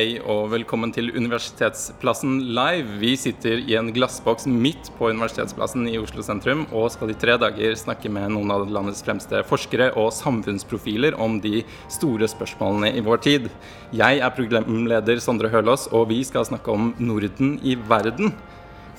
Hei og velkommen til Universitetsplassen live. Vi sitter i en glassboks midt på Universitetsplassen i Oslo sentrum og skal i tre dager snakke med noen av landets fremste forskere og samfunnsprofiler om de store spørsmålene i vår tid. Jeg er programleder Sondre Hølaas, og vi skal snakke om Norden i verden.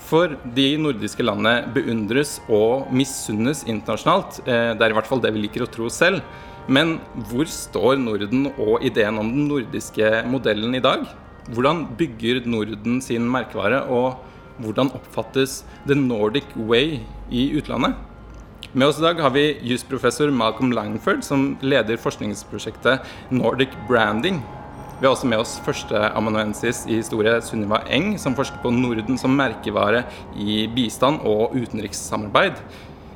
For de nordiske landene beundres og misunnes internasjonalt. Eh, det er i hvert fall det vi liker å tro selv. Men hvor står Norden og ideen om den nordiske modellen i dag? Hvordan bygger Norden sin merkevare, og hvordan oppfattes the Nordic way i utlandet? Med oss i dag har vi jusprofessor Malcolm Langford, som leder forskningsprosjektet Nordic Branding. Vi har også med oss førsteamanuensis i historie Sunniva Eng, som forsker på Norden som merkevare i bistand og utenrikssamarbeid.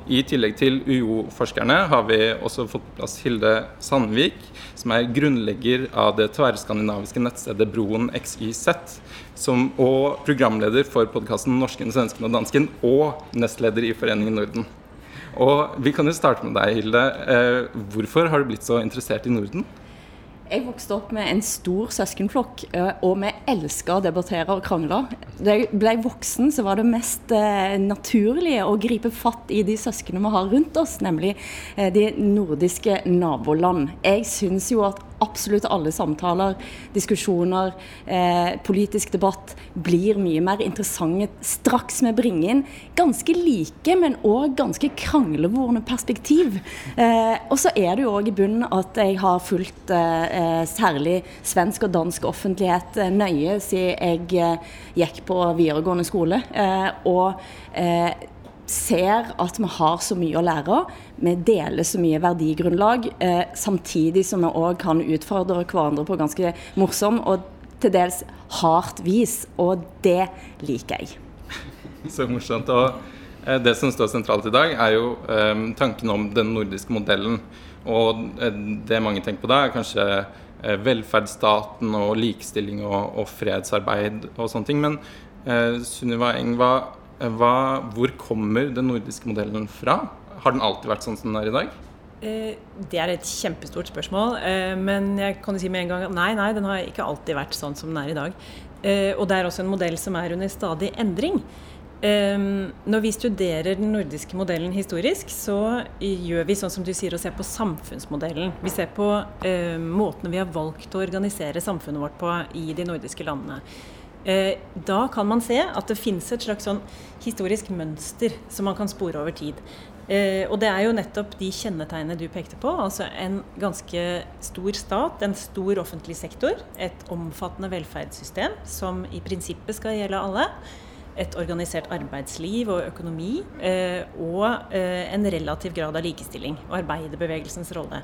I tillegg til UiO-forskerne har vi også fått på plass Hilde Sandvik, som er grunnlegger av det tverrskandinaviske nettstedet Broen XYZ, som, og programleder for podkasten 'Norsken, svensken og dansken', og nestleder i Foreningen Norden. Og Vi kan jo starte med deg, Hilde. Eh, hvorfor har du blitt så interessert i Norden? Jeg vokste opp med en stor søskenflokk, eh, og vi elska å debattere og krangle. Da jeg ble voksen, så var det mest eh, naturlige å gripe fatt i de søsknene vi har rundt oss, nemlig eh, de nordiske naboland. Jeg syns jo at absolutt alle samtaler, diskusjoner, eh, politisk debatt blir mye mer interessante straks vi bringer inn ganske like, men òg ganske kranglevorne perspektiv. Eh, og så er det jo òg i bunnen at jeg har fulgt eh, særlig svensk og dansk offentlighet eh, nøye siden jeg eh, gikk på videregående skole. Eh, og ser at vi har så mye å lære. Vi deler så mye verdigrunnlag, eh, samtidig som vi òg kan utfordre hverandre på ganske morsom og til dels hardt vis. Og det liker jeg. Så morsomt. Og eh, det som står sentralt i dag, er jo eh, tanken om den nordiske modellen. Og eh, det mange tenker på da, er kanskje eh, velferdsstaten og likestilling og, og, fredsarbeid og sånne ting. Men Sunniva Eng, hva hva, hvor kommer den nordiske modellen fra? Har den alltid vært sånn som den er i dag? Eh, det er et kjempestort spørsmål. Eh, men jeg kan si med en gang at nei, nei, den har ikke alltid vært sånn som den er i dag. Eh, og det er også en modell som er under stadig endring. Når vi studerer den nordiske modellen historisk, så gjør vi sånn som du sier, å se på samfunnsmodellen. Vi ser på måten vi har valgt å organisere samfunnet vårt på i de nordiske landene. Eh, da kan man se at det finnes et slags sånn historisk mønster som man kan spore over tid. Eh, og det er jo nettopp de kjennetegnene du pekte på. Altså en ganske stor stat, en stor offentlig sektor, et omfattende velferdssystem som i prinsippet skal gjelde alle. Et organisert arbeidsliv og økonomi, eh, og en relativ grad av likestilling og arbeiderbevegelsens rolle.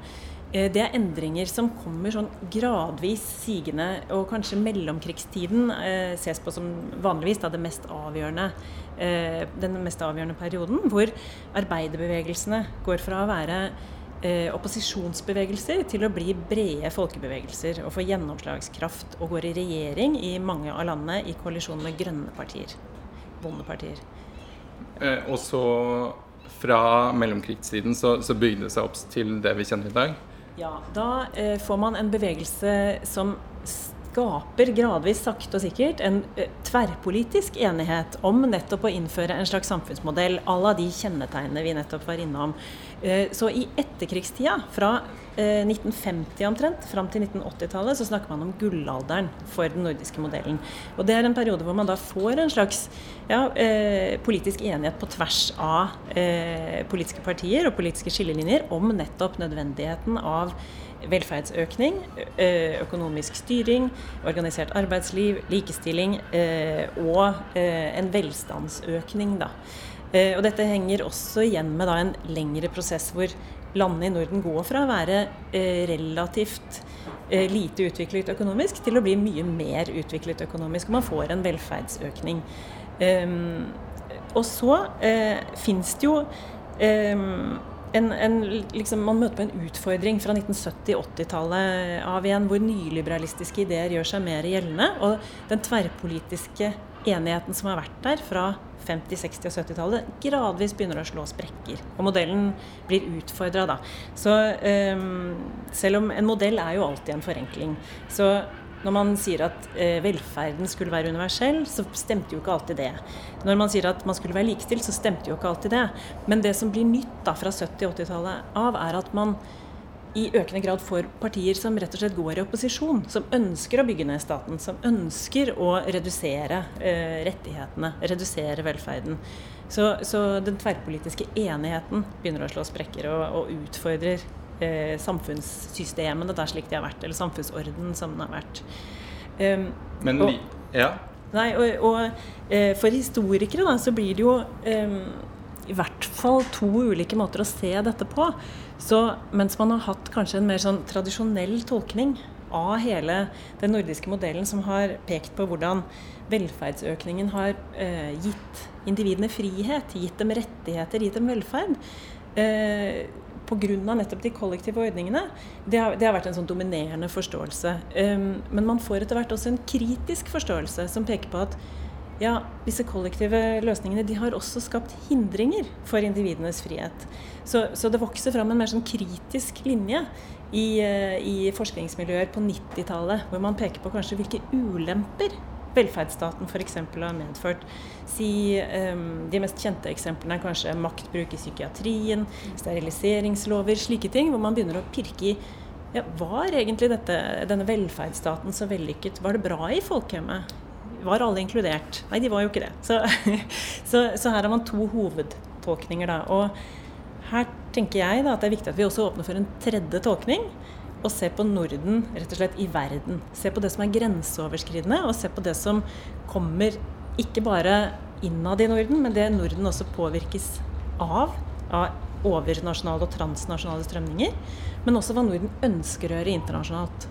Eh, det er endringer som kommer sånn gradvis sigende, og kanskje mellomkrigstiden eh, ses på som vanligvis da, det mest avgjørende, eh, den mest avgjørende perioden, hvor arbeiderbevegelsene går fra å være eh, opposisjonsbevegelser til å bli brede folkebevegelser og få gjennomslagskraft og går i regjering i mange av landene i koalisjon med grønne partier, bondepartier. Eh, og så fra mellomkrigstiden så, så bygde det seg opp til det vi kjenner i dag? Ja, da eh, får man en bevegelse som skaper gradvis, sakte og sikkert, en eh, tverrpolitisk enighet om nettopp å innføre en slags samfunnsmodell à la de kjennetegnene vi nettopp var innom. Eh, så i etterkrigstida, fra 1950 eh, omtrent fram til 1980-tallet, så snakker man om gullalderen for den nordiske modellen. Og det er en periode hvor man da får en slags ja, politisk enighet på tvers av politiske partier og politiske skillelinjer om nettopp nødvendigheten av velferdsøkning, eh, økonomisk styring, organisert arbeidsliv, likestilling eh, og en velstandsøkning. Da. Og dette henger også igjen med da, en lengre prosess hvor landene i Norden går fra å være eh, relativt eh, lite utviklet økonomisk til å bli mye mer utviklet økonomisk. Og man får en velferdsøkning. Og så eh, fins det jo um, en, en, liksom, man møter på en utfordring fra 1970-80-tallet av igjen, hvor nyliberalistiske ideer gjør seg mer gjeldende. Og den tverrpolitiske enigheten som har vært der fra 50-, 60- og 70-tallet, gradvis begynner å slå sprekker. Og modellen blir utfordra da. Så um, selv om en modell er jo alltid en forenkling, så Når man sier at eh, velferden skulle være universell, så stemte jo ikke alltid det. Når man sier at man skulle være likestilt, så stemte jo ikke alltid det. Men det som blir nytt da fra 70- og 80-tallet av, er at man i økende grad får partier som rett og slett går i opposisjon, som ønsker å bygge ned staten, som ønsker å redusere eh, rettighetene, redusere velferden. Så, så, den tverrpolitiske enigheten begynner å slå sprekker og, og utfordrer eh, samfunnssystemene der slik de har vært, eller samfunnsorden som den har vært. Um, Men og, ja. Nei, og, og eh, for historikere da, så blir det jo um, i hvert fall to ulike måter å se dette på. Så mens man har hatt kanskje en mer sånn tradisjonell tolkning av hele den nordiske modellen som har pekt på hvordan velferdsøkningen har eh, gitt individene frihet, gitt dem rettigheter, gitt dem velferd. Eh, Pga. nettopp de kollektive ordningene. Det har, det har, vært en sånn dominerende forståelse. Um, men man får etter hvert også en kritisk forståelse som peker på at ja, disse kollektive løsningene de har også skapt hindringer for individenes frihet. Så, så det vokser fram en mer sånn kritisk linje i, eh, i forskningsmiljøer på 90-tallet, hvor man peker på kanskje hvilke ulemper velferdsstaten f.eks. har medført. Si, um, de mest kjente eksemplene er kanskje maktbruk i psykiatrien, steriliseringslover, slike ting, hvor man begynner å pirke i ja, Var egentlig dette, denne velferdsstaten så vellykket? Var det bra i folkehjemmet? var alle inkludert? Nei, de var jo ikke det. Så, så, så her har man to hovedtolkninger, da. Og her tenker jeg da at det er viktig at vi også åpner for en tredje tolkning. Og se på Norden rett og slett i verden. Se på det som er grenseoverskridende, og se på det som kommer ikke bare innad i Norden, men det Norden også påvirkes av. Av overnasjonale og transnasjonale strømninger. Men også hva Norden ønsker å gjøre internasjonalt.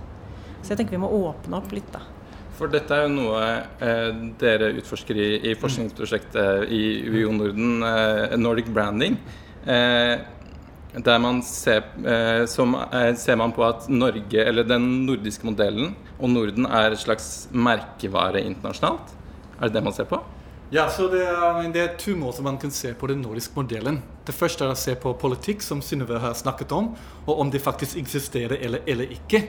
Så jeg tenker vi må åpne opp litt, da. For dette er jo noe eh, dere utforsker i, i, forskningsprosjektet i UiO Norden, eh, Nordic Branding. Eh, der man ser, eh, som, eh, ser man på at Norge, eller den nordiske modellen og Norden er et slags merkevare internasjonalt. Er det det man ser på? Ja, så det er, det er, to måter man kan se på den nordiske modellen. Det første er å se på politikk, som Synnøve har snakket om, og om det faktisk eksisterer eller, eller ikke.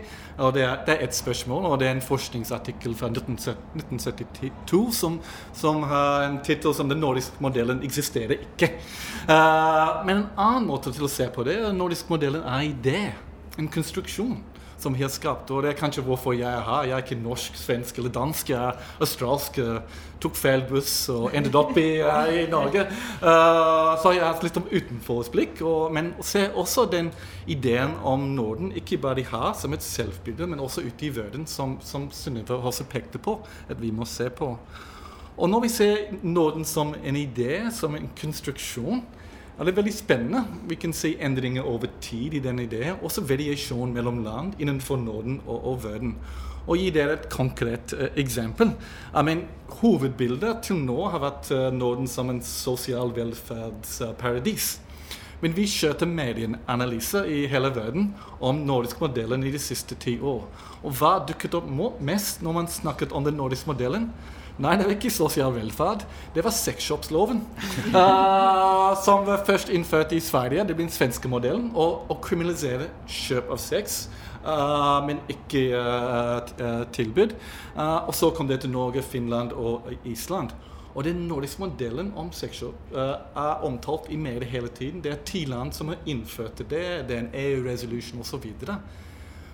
Og det er, det er, et spørsmål, og det er en forskningsartikkel fra 1972 som, som har en tittel som 'Den nordiske modellen eksisterer ikke'. Uh, men en annen måte til å se på det, den nordiske modellen er idé. En konstruksjon som har skapt. Og det er kanskje hvorfor jeg er her. Jeg er ikke norsk, svensk eller dansk. Jeg er australsk. Tok feil buss og endte opp i, i Norge. Uh, så jeg har litt om men se også den ideen om Norden, ikke bare de har som et selvbilde, men også ute i verden, som, som Sunniva også pekte på at vi må se på. Og når vi ser Norden som en idé, som en konstruksjon, ja, det er veldig spennende. Vi kan se endringer over tid i den ideen. Også variasjon mellom land innenfor Norden og, og verden. Og gi dere et konkret uh, eksempel. I mean, hovedbildet til nå har vært uh, Norden som en sosial velferdsparadis. Men vi kjørte medieanalyser i hele verden om nordisk modellen i de siste ti år. Og hva dukket opp mest når man snakket om den nordiske modellen? Nei, det var ikke sosial velferd. Det var sexshopsloven. Uh, som var først innført i Sverige. Det blir den svenske modellen. Å kriminalisere kjøp av sex. Uh, men ikke uh, tilbud. og så kom det til Norge, Finland og Island. Og den nordiske modellen om sexshop er omtalt i media hele tiden. Det er ti land som har innført det. Det er en EU-resolution osv.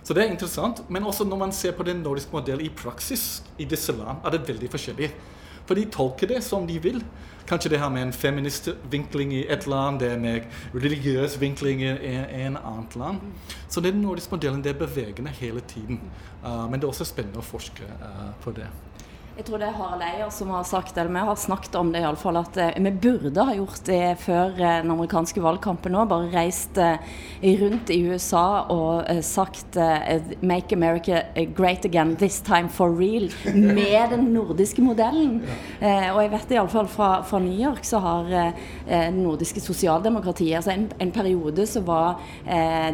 Så det er interessant. Men også når man ser på den nordiske modellen i praksis i disse land, er det veldig forskjellig. For de tolker det som de vil. Kanskje det har med en feminist vinkling i et land, det er med religiøs vinkling i en annet land. Så den nordiske modellen det er bevegende hele tiden. Uh, men det er også spennende å forske uh, på det. Jeg tror det er Harald Eier som har sagt, eller vi har snakket om det iallfall, at eh, vi burde ha gjort det før eh, den amerikanske valgkampen nå. Bare reist eh, rundt i USA og sagt 'Make America great again, this time for real', med den nordiske modellen. Og jeg vet iallfall fra, fra New York så har det nordiske sosialdemokratiet altså en, en periode så var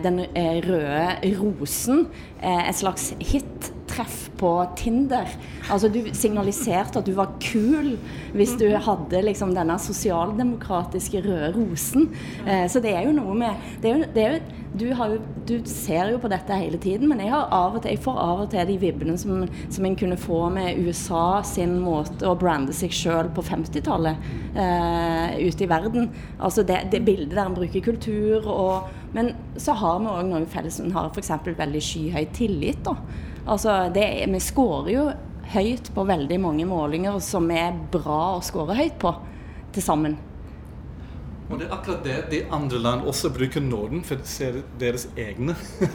den røde rosen en slags hit treff på Tinder. Altså Du signaliserte at du var kul hvis du hadde liksom denne sosialdemokratiske røde rosen. Eh, så det er jo noe med det er jo, det jo, du, jo, du, ser jo på dette hele tiden, men jeg, av til, jeg får av og til de vibbene som, som en kunne få med USA sin måte å brande seg sjøl på 50-tallet eh, ute i verden. Altså det, det bildet der en bruker kultur og Men så har vi òg noe felles. En har f.eks. veldig skyhøy tillit. da. Altså det, vi skårer jo høyt på veldig mange målinger som er bra å score høyt på til sammen. Og det er akkurat det de andre land også bruker Norden for å se deres egne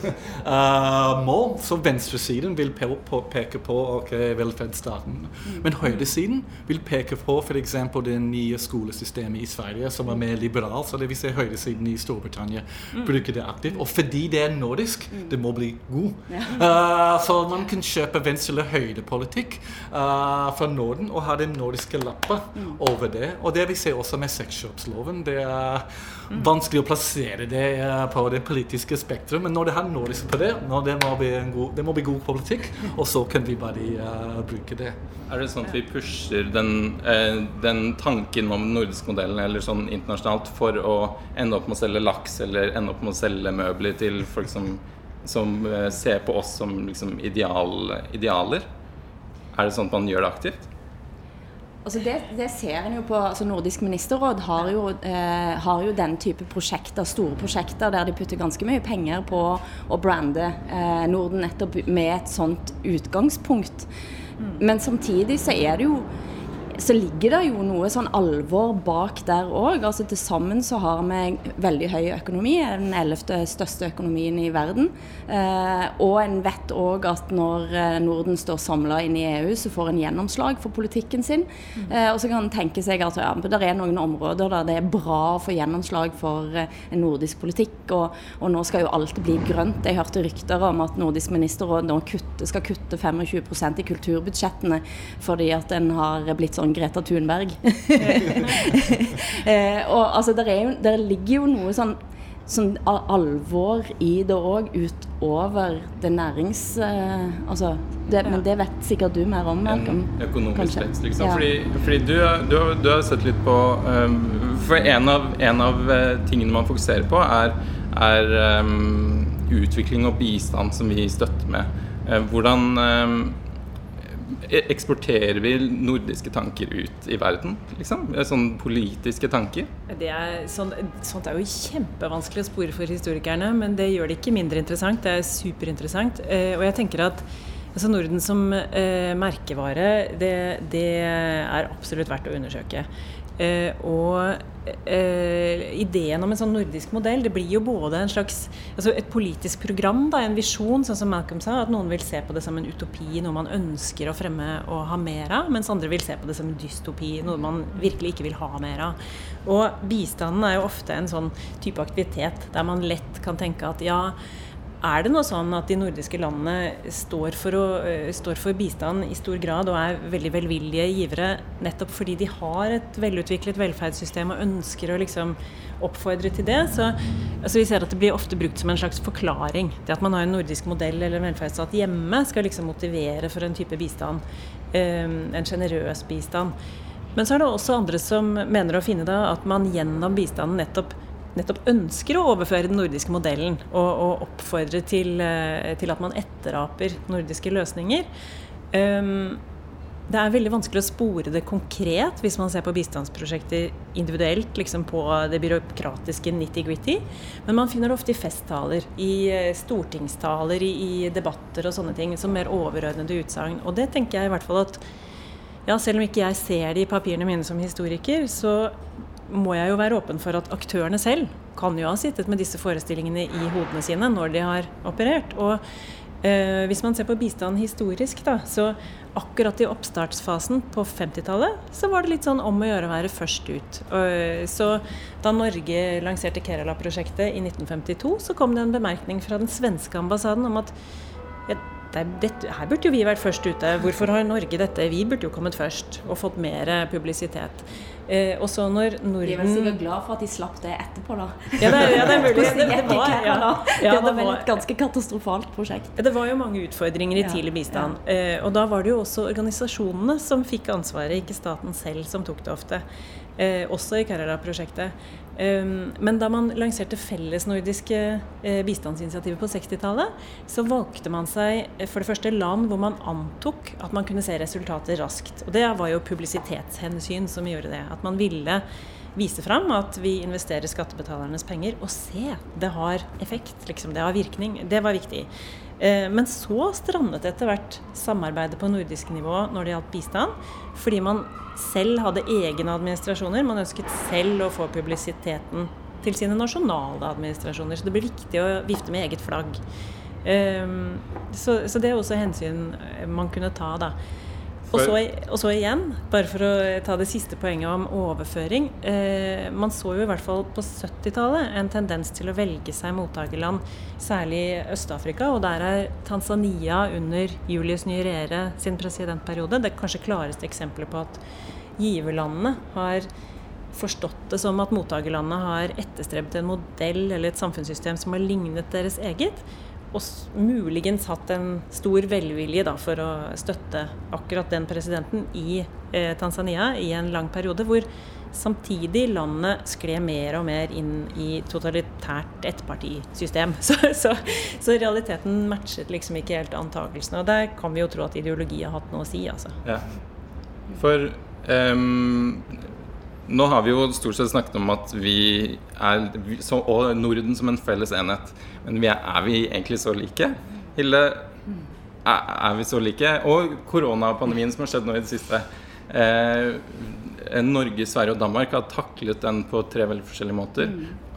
uh, mål. Så venstresiden vil peke på okay, velferdsstaten. Mm. Men høyresiden vil peke på f.eks. det nye skolesystemet i Sverige, som er mer liberalt. Så det vil si høyresiden i Storbritannia mm. bruker det aktivt. Og fordi det er nordisk, mm. det må bli god. Uh, så man kan kjøpe venstre- eller høyrepolitikk uh, fra Norden og ha den nordiske lappa over det. Og det vi ser også med sexkjøpsloven. det vanskelig å plassere det eh, på det politiske spektrum. Men når det har liksom på det, det må, god, det må bli god politikk, og så kan vi bare uh, bruke det. Er det sånn at vi pusher den, den tanken om den nordiske modellen eller sånn internasjonalt for å ende opp med å selge laks eller ende opp med å selge møbler til folk som, som ser på oss som liksom ideal, idealer? Er det sånn at man gjør det aktivt? Altså det, det, ser en jo på altså Nordisk ministerråd har jo, eh, har jo, den type prosjekter, store prosjekter der de putter ganske mye penger på å brande eh, Norden nettopp med et sånt utgangspunkt. Mm. Men samtidig så er det jo så ligger det jo noe sånn alvor bak der òg. Altså, Til sammen så har vi veldig høy økonomi, den ellevte største økonomien i verden. Eh, og en vet òg at når eh, Norden står samla inn i EU, så får en gjennomslag for politikken sin. Eh, og så kan en tenke seg at ja, det er noen områder der det er bra å få gjennomslag for eh, en nordisk politikk, og, og, nå skal jo alt bli grønt. Jeg hørte rykter om at Nordisk ministerråd nå kutte, skal kutte 25% i kulturbudsjettene fordi at en har blitt sånn Greta Thunberg. eh, og altså, der, jo, der, ligger jo noe sånn, sånn alvor i det òg, utover det nærings... Eh, altså, det, men det vet sikkert du mer om. En økonomisk vekst, liksom. Ja. Fordi, fordi du, du, du, har sett litt på um, For en av, en av, eh, tingene man fokuserer på, er, er um, utvikling og bistand som vi støtter med. Uh, hvordan um, eksporterer vi nordiske tanker ut i verden? liksom? Sånne politiske tanker? Er, sånn, sånt er jo kjempevanskelig å spore for historikerne, men det gjør det ikke mindre interessant. Det er superinteressant. Eh, og jeg tenker at altså Norden som eh, merkevare, det, det, er absolutt verdt å undersøke. Eh, og eh, ideen om en sånn nordisk modell, det blir jo både en slags altså et politisk program, da, en visjon, sånn som Malcolm sa, at noen vil se på det som en utopi, noe man ønsker å fremme og ha mer av, mens andre vil se på det som en dystopi, noe man virkelig ikke vil ha mer av. Og bistanden er jo ofte en sånn type aktivitet der man lett kan tenke at ja, er det noe sånn at de nordiske landene står for, å, eh, står for, bistand i stor grad og er veldig velvillige givere nettopp fordi de har et velutviklet velferdssystem og ønsker å liksom oppfordre til det? Så altså vi ser at det blir ofte brukt som en slags forklaring. Det at man har en nordisk modell eller en velferdsstat hjemme, skal liksom motivere for en type bistand. Um, en sjenerøs bistand. Men så er det også andre som mener å finne da at man gjennom bistanden nettopp nettopp ønsker å overføre den nordiske modellen og, og oppfordre til, eh, til, at man etteraper nordiske løsninger. Um, det er veldig vanskelig å spore det konkret hvis man ser på bistandsprosjekter individuelt, liksom på det byråkratiske nitty-gritty. Men man finner det ofte i festtaler, i eh, stortingstaler, i, i debatter og sånne ting, som mer overordnede utsagn. Og det tenker jeg i hvert fall at ja, selv om ikke jeg ser det i papirene mine som historiker, så må jeg jo være åpen for at aktørene selv kan jo ha sittet med disse forestillingene i hodene sine når de har operert. Og eh, hvis man ser på bistand historisk, da, så akkurat i oppstartsfasen på 50-tallet, så var det litt sånn om å gjøre å være først ut. Og, så da Norge lanserte Kerala-prosjektet i 1952, så kom det en bemerkning fra den svenske ambassaden om at ja, det, her burde jo vi vært først ute. Hvorfor har Norge dette? Vi burde jo kommet først og fått mer publisitet. Eh, og så når Norden De er vel sikkert glad for at de slapp det etterpå, da. Ja, det, ja, det er mulig. Det, det, var, ja, ja, det var et ganske katastrofalt prosjekt. Det var jo mange utfordringer i tidlig bistand. Eh, og da var det jo også organisasjonene som fikk ansvaret, ikke staten selv som tok det ofte. Eh, også i Carrera-prosjektet. Um, men da man lanserte fellesnordiske eh, bistandsinitiativer på 60-tallet, så valgte man seg eh, for det første land hvor man antok at man kunne se resultater raskt. Og det var jo publisitetshensyn som gjorde det. At man ville vise fram at vi investerer skattebetalernes penger, og se, det har effekt, liksom. Det har virkning. Det var viktig. Eh, men så strandet etter hvert samarbeidet på nordisk nivå når det gjaldt bistand, fordi man selv hadde egne administrasjoner. Man ønsket selv å få publisiteten til sine nasjonale administrasjoner. Så det blir viktig å vifte med eget flagg. Ehm, så, det er også hensyn man kunne ta, da. Og så, og så, igjen, bare for å ta det siste poenget om overføring. Eh, man så jo i hvert fall på 70-tallet en tendens til å velge seg mottakerland, særlig Øst-Afrika. Og der er Tanzania under Julius Nyerere sin presidentperiode det kanskje klareste eksempelet på at giverlandene har forstått det som at mottakerlandene har etterstrebet en modell eller et samfunnssystem som har lignet deres eget og muligens hatt en stor velvilje da, for å støtte akkurat den presidenten i eh, Tanzania i en lang periode, hvor samtidig landet skled mer og mer inn i totalitært ettpartisystem. Så, så, så, realiteten matchet liksom ikke helt antakelsene. Og der kan vi jo tro at ideologi har hatt noe å si, altså. Ja. For um, nå har vi jo stort sett snakket om at vi er Og Norden som en felles enhet. Men vi er, er, vi egentlig så like? Hilde, er, er, vi så like? Og koronapandemien som har skjedd nå i det siste. Eh, Norge, Sverige og Danmark har taklet den på tre veldig forskjellige måter. Mm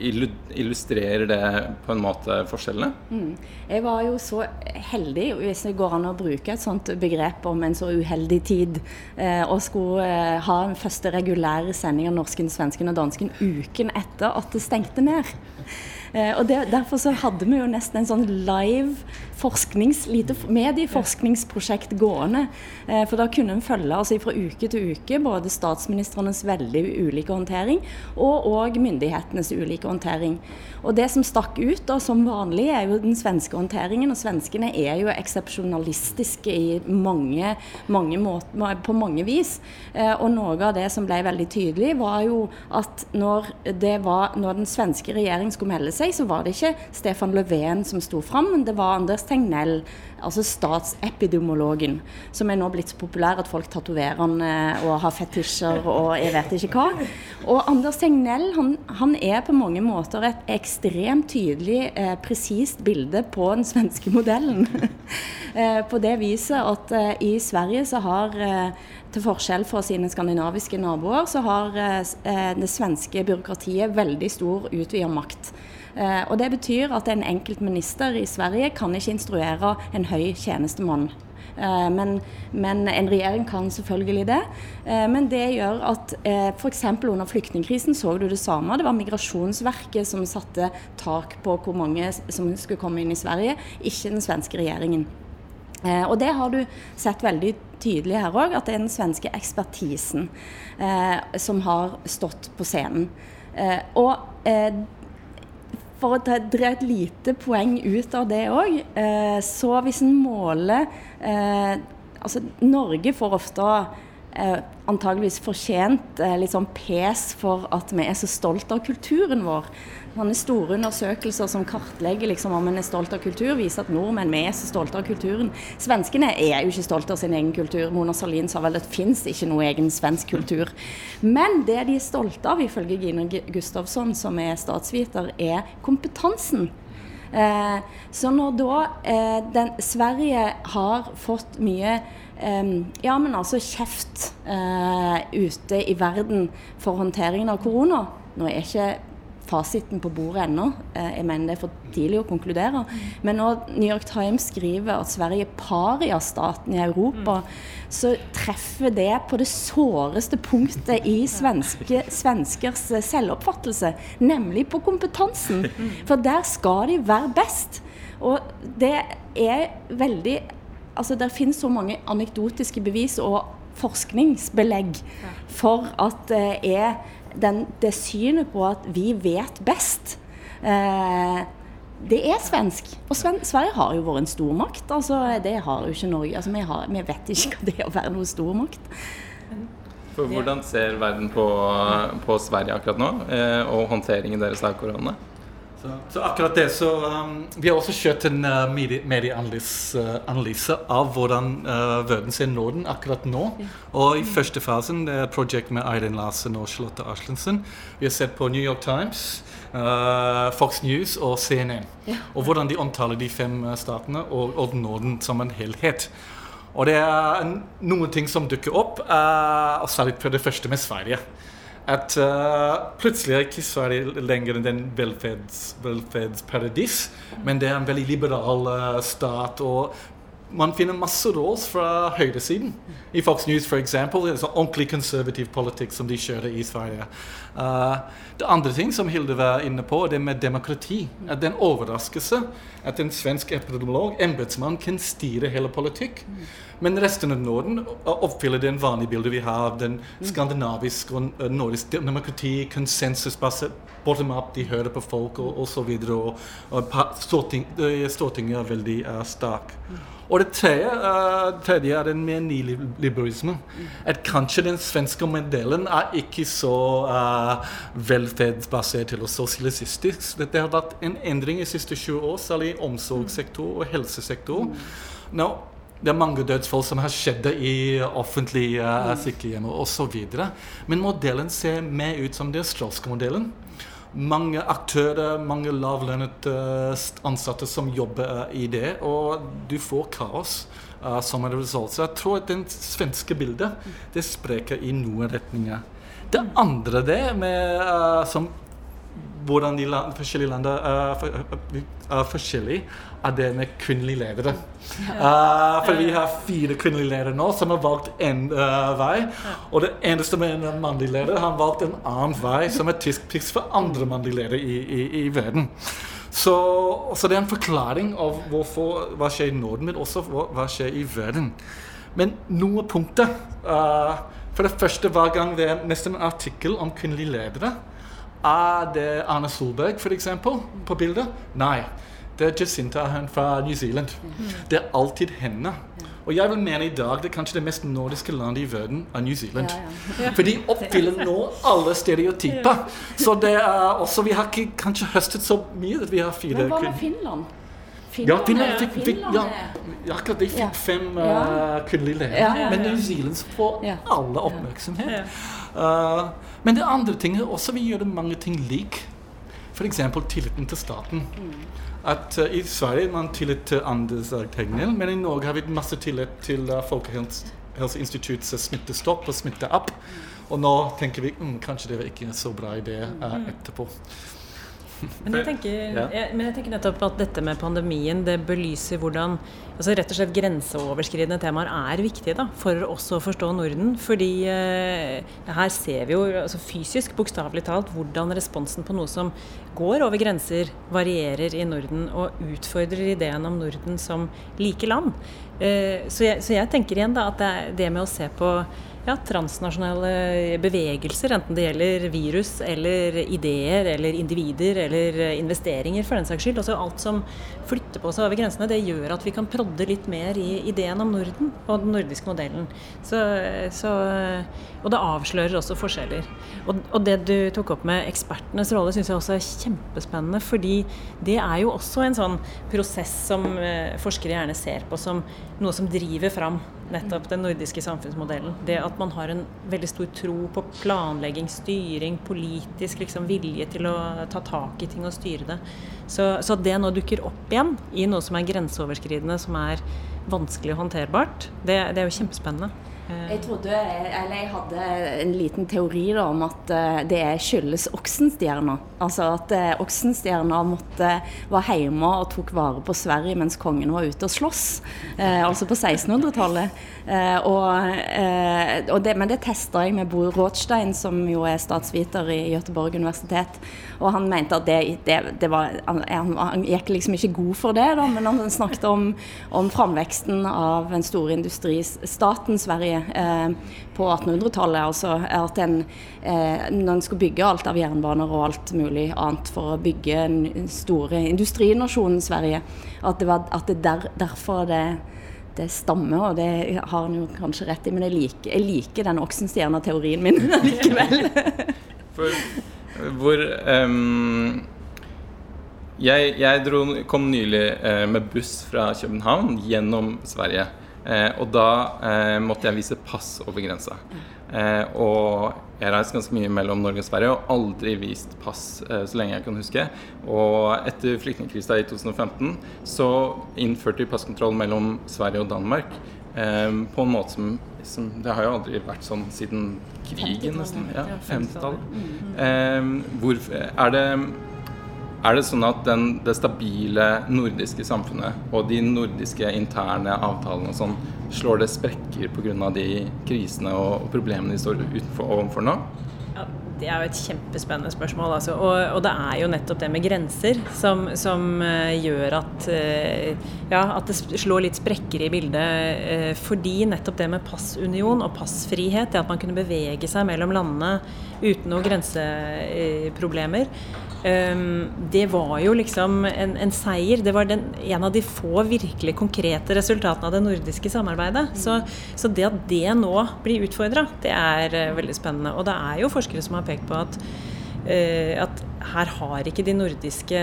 illustrerer det på en måte forskjellene? Mm. Jeg var jo så heldig, hvis det går an å bruke et sånt begrep om en så uheldig tid, eh, og skulle eh, ha en første regulære sending av norsken, svensken og dansken uken etter at det stengte ned. Eh, og det, Derfor så hadde vi jo nesten en sånn live forsknings, lite medieforskningsprosjekt gående. Eh, for da kunne en følge altså fra uke til uke både statsministrenes veldig ulike håndtering og òg myndighetenes ulike håndtering. Og Det som stakk ut da, som vanlig, er jo den svenske håndteringen. Og svenskene er jo eksepsjonalistiske i mange, mange måter, på mange vis. Eh, og noe av det som ble veldig tydelig, var jo at når, var, når den svenske regjeringen skulle melde seg, så var det ikke Stefan Löfven som sto fram, men det var Anders Tegnell, altså statsepidemiologen, som er nå blitt så populær at folk tatoverer han eh, og har fetisjer og jeg vet ikke hva. Og Anders Tegnell han, han er på mange måter et ekstremt tydelig, eh, presist bilde på den svenske modellen. eh, på det viset at eh, i Sverige så har eh, til forskjell fra sine skandinaviske naboer, så har det svenske byråkratiet veldig stor utvida makt. Eh, og Det betyr at en enkeltminister i Sverige kan ikke instruere en høy tjenestemann. Eh, men, men, en regjering kan selvfølgelig det. Eh, men det gjør at f.eks. under flyktningkrisen så du det samme. Det var Migrasjonsverket som satte tak på hvor mange som skulle komme inn i Sverige, ikke den svenske regjeringen. Og det har du sett veldig tydelig her òg, at det er den svenske ekspertisen som har stått på scenen. og for å dra et lite poeng ut av det òg, eh, så hvis en måler eh, Altså, Norge får ofte eh, antageligvis fortjent litt sånn pes for at vi er så stolt av kulturen vår. Sånne store undersøkelser som kartlegger liksom, om en er stolt av kultur, viser at nordmenn vi er så stolte av kulturen. Svenskene er jo ikke stolte av sin egen kultur. Mona Salin sa vel at det fins ikke noe egen svensk kultur. Men det de er stolte av, ifølge Gine Gustavsson, som er statsviter, er kompetansen. Eh, så når da eh, den, Sverige har fått mye eh, ja, men altså kjeft eh, ute i verden for håndteringen av korona. Nå er ikke fasiten på bordet ennå. Eh, jeg mener det er for tidlig å konkludere. Men når New York Times skriver at Sverige er pariastaten i Europa, så treffer det på det såreste punktet i svenske, svenskers selvoppfattelse, nemlig på kompetansen. For der skal de være best. Og det er veldig Altså, det finnes så mange anekdotiske bevis og forskningsbelegg for at det er den, det synet på at vi vet best. Eh, det er svensk. Og Sven Sverige har jo vært en stormakt. Altså, det har jo ikke Norge. Altså, vi, har, vi vet ikke hva det er å være noen stormakt. For hvordan ser verden på, på Sverige akkurat nå, eh, og håndteringen deres av korona? Så, så, akkurat det, så um, Vi har også kjørt en uh, medieanalyse uh, av hvordan uh, verden ser Norden akkurat nå. Og i første fasen, det er prosjekt med Eirin Larsen og Charlotte Aslensen. Vi har sett på New York Times, uh, Fox News og CNN. Og hvordan de omtaler de fem uh, statene og, og Norden som en helhet. Og det er noen ting som dukker opp, uh, og særlig på det første med Sverige at uh, plutselig er ikke Sverige lenger en velferds, velferdsparadis, men det er en veldig liberal uh, stat. og man finner masse råd fra høyresiden. I Fox News f.eks. Sånn ordentlig konservativ politikk som de kjører i Sverige. Uh, det andre ting som Hilde var inne på, det med demokrati. At det er en overraskelse at en svensk epidemiolog, embetsmann, kan styre hele politikk. Men resten av Norden oppfyller det vanlige bildet vi har av den skandinaviske og nordiske nordisk demokrati, konsensusbasert, bottom up, de hører på folk og osv. Og, og, og Stortinget er veldig uh, sterk. Og det tredje, uh, tredje er den med nyliberalisme. At kanskje den svenske modellen er ikke så uh, velferdsbasert eller sosialistisk. Det har vært en endring i de siste 20 år, særlig i omsorgssektor og helsesektor. Nå, det er mange dødsfall som har skjedd i offentlige uh, sykehjem osv. Men modellen ser mer ut som den australske modellen mange aktører, mange lavlønnede ansatte som jobber i det, og du får kaos uh, som et resultat. Så jeg tror at det svenske bildet det spreker i noen retninger. Det andre det med uh, som hvordan de land, forskjellige landene er, for, forskjellige, er det med kvinnelige ledere. Uh, for vi har fire kvinnelige ledere nå som har valgt én uh, eh, vei. Og det eneste med en mannlig leder har valgt en annen vei, som er tysk tips for andre mannlige ledere i, i, i verden. Så, så, det er en forklaring av hvorfor, hva skjer i Norden, men også hva skjer i verden. Men noen punkter uh, For det første, hver gang det er nesten en artikkel om kvinnelige ledere, er det Arne Solberg f.eks. på bildet? Nei. Det er Jacinta fra New Zealand. Det er alltid henne. Og jeg vil mene i dag det er kanskje det mest nordiske landet i verden er New Zealand. Ja, ja. For de oppfyller nå alle stereotyper. Så det er også Vi har ikke kanskje høstet så mye at vi har fire Men hva med Finland? Finland, ja, Finland fikk, fikk, ja, akkurat de fikk fem uh, kvinnelige ledere. Men New Zealand får alle oppmerksomhet. Uh, men det andre tinget også vi gjør mange ting lik. F.eks. tilliten til staten. At uh, I Sverige har man tillit til Anders Tegnell, men i Norge har vi masse tillit til uh, Folkehelseinstituttets smittestopp og smitteapp. Og nå tenker vi mm, kanskje det var ikke en så bra idé uh, etterpå. Men jeg, tenker, jeg, men jeg, tenker, nettopp at dette med pandemien det belyser hvordan altså rett og slett grenseoverskridende temaer er viktige da, for også å forstå Norden. Fordi eh, her ser vi jo altså fysisk, bokstavelig talt, hvordan responsen på noe som går over grenser, varierer i Norden og utfordrer ideen om Norden som like land. Eh, så, jeg, så, jeg, tenker igjen da at det, det med å se på ja, transnasjonale bevegelser, enten det gjelder virus eller ideer eller individer eller investeringer for den saks skyld. Altså alt som flytter på seg over grensene, det gjør at vi kan prodde litt mer i ideen om Norden og den nordiske modellen. Så, så, og det avslører også forskjeller. Og, og, det du tok opp med ekspertenes rolle, syns jeg også er kjempespennende. Fordi det er jo også en sånn prosess som eh, forskere gjerne ser på som noe som driver fram nettopp den nordiske samfunnsmodellen. Det at man har en veldig stor tro på planlegging, styring, politisk liksom, vilje til å ta tak i ting og styre det. Så, så det nå dukker opp igjen i noe som er grenseoverskridende, som er vanskelig og håndterbart, det, det er jo kjempespennende. Jeg trodde, eller jeg hadde en liten teori da, om at eh, det skyldes Oksenstjerna. Altså at eh, Oksenstjerna måtte, var hjemme og tok vare på Sverige mens kongen var ute og sloss. Eh, altså på 1600-tallet. Eh, og, eh, og det, men det testa jeg med Bo Rothstein, som jo er statsviter i Göteborg universitet. Og han mente at det, det, det var han, han, gikk liksom ikke god for det, da, men han snakket om, om framveksten av den store industristaten Sverige eh, på 1800-tallet. Altså at en, eh, når en skulle bygge alt av jernbaner og alt mulig annet for å bygge den store industrinasjonen Sverige, at det var at det der, derfor det det stammer, og det har han jo kanskje rett i, men jeg liker, jeg liker den Oksenstjerna-teorien min likevel. For hvor um, jeg, jeg dro, kom nylig uh, med buss fra København gjennom Sverige. Eh, og da eh, måtte jeg vise pass over grensa. Eh, og jeg har reist ganske mye mellom Norge og Sverige og aldri vist pass eh, så lenge jeg kan huske. Og etter flyktningkrisa i 2015 så innførte vi passkontroll mellom Sverige og Danmark. Eh, på en måte som, som, Det har jo aldri vært sånn siden krigen, nesten. Ja, 50-tallet. hvor er det er det sånn at den, det stabile nordiske samfunnet og de nordiske interne avtalene og sånn, slår det sprekker pga. de krisene og, problemene de står utenfor, overfor nå? Det er jo et kjempespennende spørsmål. Altså. Og, og, det er jo nettopp det med grenser som, som uh, gjør at, uh, ja, at det slår litt sprekker i bildet. Uh, fordi nettopp det med passunion og passfrihet, det at man kunne bevege seg mellom landene uten noen grenseproblemer, Um, det var jo liksom en, en seier. Det var den, en av de få virkelig konkrete resultatene av det nordiske samarbeidet. Så, så det at det nå blir utfordra, det er veldig spennende. Og det er jo forskere som har pekt på at, uh, at her har ikke de nordiske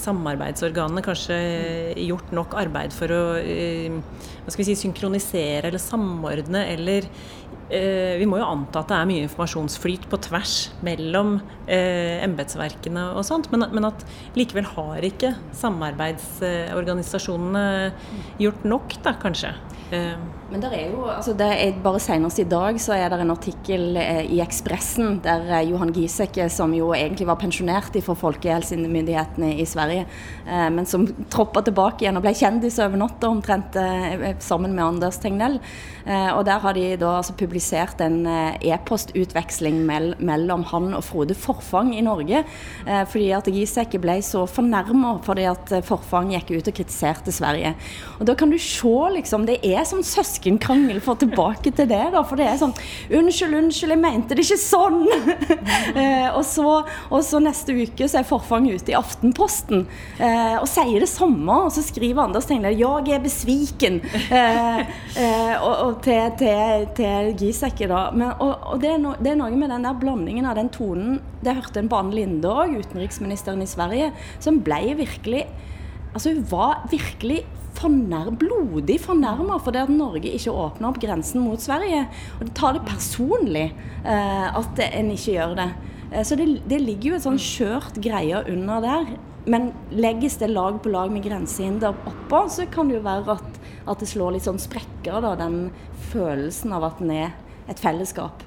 samarbeidsorganene kanskje gjort nok arbeid for å uh, hva skal vi si, synkronisere eller samordne eller Eh, vi må jo anta at det er mye informasjonsflyt på tvers mellom eh, embetsverkene og sånt, men, men, at likevel har ikke samarbeidsorganisasjonene gjort nok, da kanskje. Eh. Men der er jo, altså det er bare Senest i dag så er det en artikkel eh, i Ekspressen der eh, Johan Giesecke, som jo egentlig var pensjonert fra folkehelsemyndighetene i Sverige, eh, men som troppa tilbake igjen og ble kjendis over natta omtrent sammen med Anders Tegnell. Og Der har de da altså publisert en e-postutveksling mellom han og Frode Forfang i Norge. Fordi at Giesecke ble så fornærma fordi at Forfang gikk ut og kritiserte Sverige. Og Da kan du se liksom, det er som sånn søskenkrangel for tilbake til det. da, For det er sånn Unnskyld, unnskyld, jeg mente det ikke sånn! eh, og, så, og, så, neste uke så er Forfang ute i Aftenposten eh, og sier det samme. Og så skriver Anders Tegnell 'Jeg er besviken' eh, eh, og, og til, til, til Gisekke, da. Men, og, og det, er no, det, er noe med den der blandingen av den tonen Det hørte en på Anne Linde òg, utenriksministeren i Sverige, som ble virkelig Altså, hun var virkelig fornær, blodig fornærma fordi at Norge ikke åpner opp grensen mot Sverige. Og det tar det personlig eh, at en ikke gjør det. Eh, så det, det, ligger jo et sånn skjørt greie under der. Men legges det lag på lag med grensehinder oppå, så kan det jo være at, at det slår litt sånn sprekker, da, den følelsen av at en er et fellesskap.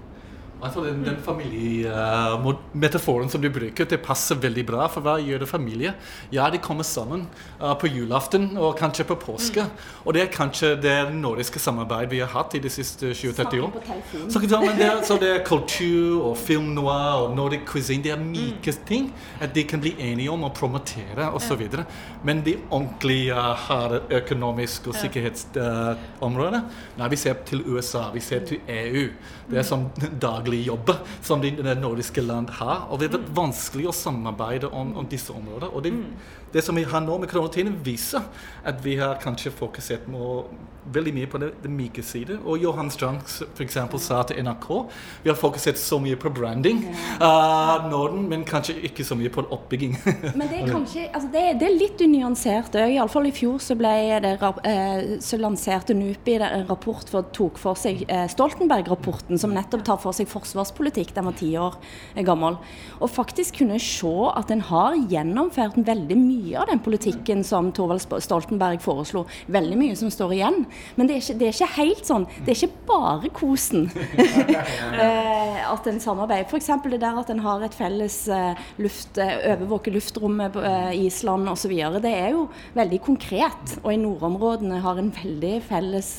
Altså Den, den familiemetaforen uh, som du bruker, det passer veldig bra. For hva gjør det familie? Ja, de kommer sammen uh, på julaften og kanskje på påske. Mm. Og det er kanskje det nordiske samarbeidet vi har hatt i de siste 20-30 år. Så, det er, så det er kultur og film noir og nordic cuisine. Det er myke mm. ting at de kan bli enige om å promotere osv. Men de ordentlige uh, harde økonomiske og sikkerhetsområdene uh, Nei, vi ser til USA, vi ser til EU. Det er som daglig daglig jobb som de, de nordiske land har. Og det er vanskelig å samarbeide om, om disse områdene. Og det, det, som vi har nå med koronatiden, viser at vi har kanskje fokusert må, veldig mye på det, det myke side. Og Johan Strand f.eks. sa til NRK vi har fokusert så mye på branding uh, Norden, men kanskje ikke så mye på oppbygging. men det er kanskje altså det, det er litt unyansert òg. Iallfall i fjor så, ble det, eh, så lanserte NUPI en rapport for tok for seg eh, Stoltenberg-rapporten, som nettopp tar for seg forsvarspolitikk. Den var ti år gammel. Og faktisk kunne se at en har gjennomført veldig mye av den politikken som Thorvald Stoltenberg foreslo. Veldig mye som står igjen. Men det er ikke, det er ikke helt sånn. Det er ikke bare kosen eh, at en samarbeider. F.eks. det der at en har et felles eh, luft, overvåke luftrommet på Island osv. Det er jo veldig konkret. Og i nordområdene har en veldig felles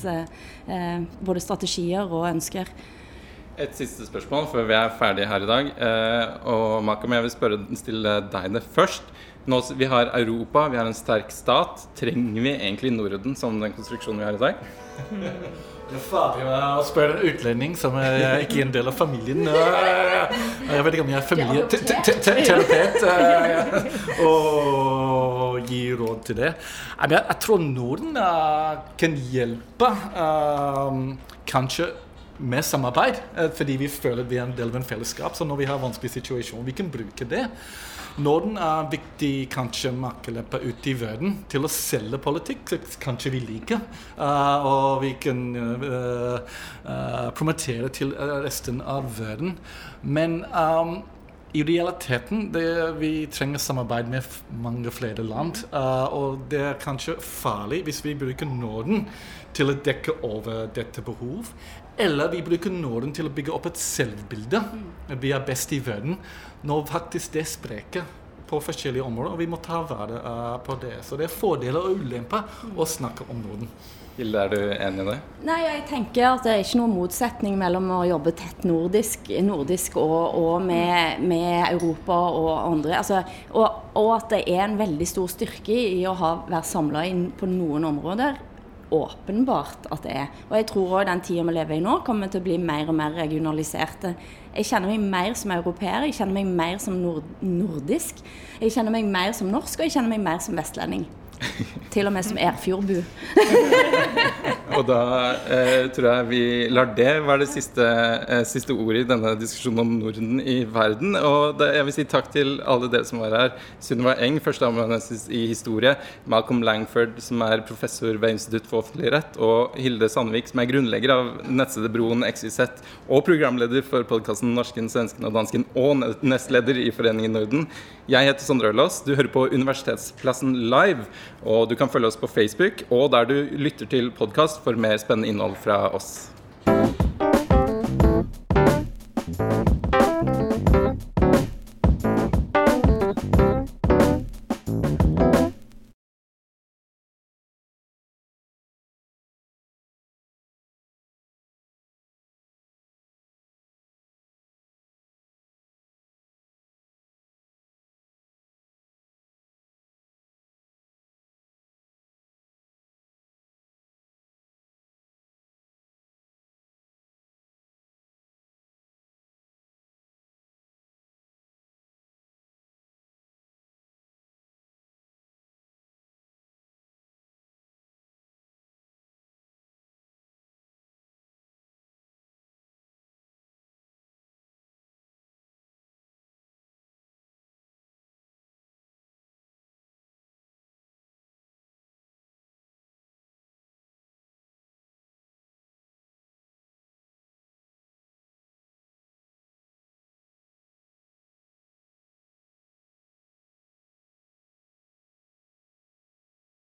både strategier og ønsker. Et siste spørsmål før vi er ferdige her i dag. Eh, og Makam, jeg vil spørre, stille deg det først. Nå, vi har Europa, vi har en sterk stat. Trenger vi egentlig Norden som den konstruksjonen vi har i dag? Det er farlig å spørre en utlending som er ikke er en del av familien. Jeg vet ikke om jeg er familieterapeut og gi råd til det. Jeg tror Norden kan hjelpe. Kanskje med samarbeid, eh, fordi vi føler vi er en del av en fellesskap. Så når vi har vanskelig situasjon, vi kan bruke det. Norden er viktig kanskje makkelepper ute i verden til å selge politikk, kanskje vi liker. Uh, og vi kan uh, uh, promotere til resten av verden. Men um, i realiteten det, vi trenger samarbeid med mange flere land. og det er kanskje farlig hvis vi bruker Norden til å dekke over dette behov. Eller vi bruker Norden til å bygge opp et selvbilde. Mm. Vi er best i verden. Når faktisk det spreker på forskjellige områder, og vi må ta vare uh, på det. Så det er fordeler og ulemper mm. å snakke om Norden. Hilde, er du enig i det? Nei, jeg tenker at det er ikke noen motsetning mellom å jobbe tett nordisk, nordisk og, og med, med, Europa og andre. Altså, og, og, at det er en veldig stor styrke i å ha, være samla på noen områder åpenbart at det er. Og jeg tror òg den tida vi lever i nå, kommer til å bli mer og mer regionaliserte. Jeg kjenner meg mer som europeer, jeg kjenner meg mer som nord nordisk. Jeg kjenner meg mer som norsk, og jeg kjenner meg mer som vestlending. Til og med som Erfjordbu. og da eh, tror jeg vi lar det være det siste, eh, siste, ordet i denne diskusjonen om Norden i verden. Og det, jeg vil si takk til alle dere som var her. Sunniva Eng, førsteamanuensis i historie. Malcolm Langford, som er professor ved Institutt for offentlig rett. Og Hilde Sandvik, som er grunnlegger av nettstedet Broen XYZ. Og programleder for podkasten Norsken, svensken og dansken. Og nestleder i Foreningen Norden. Jeg heter Sondre Ølås. Du hører på Universitetsplassen live. Og du kan følge oss på Facebook og der du lytter til podkast for mer spennende innhold fra oss.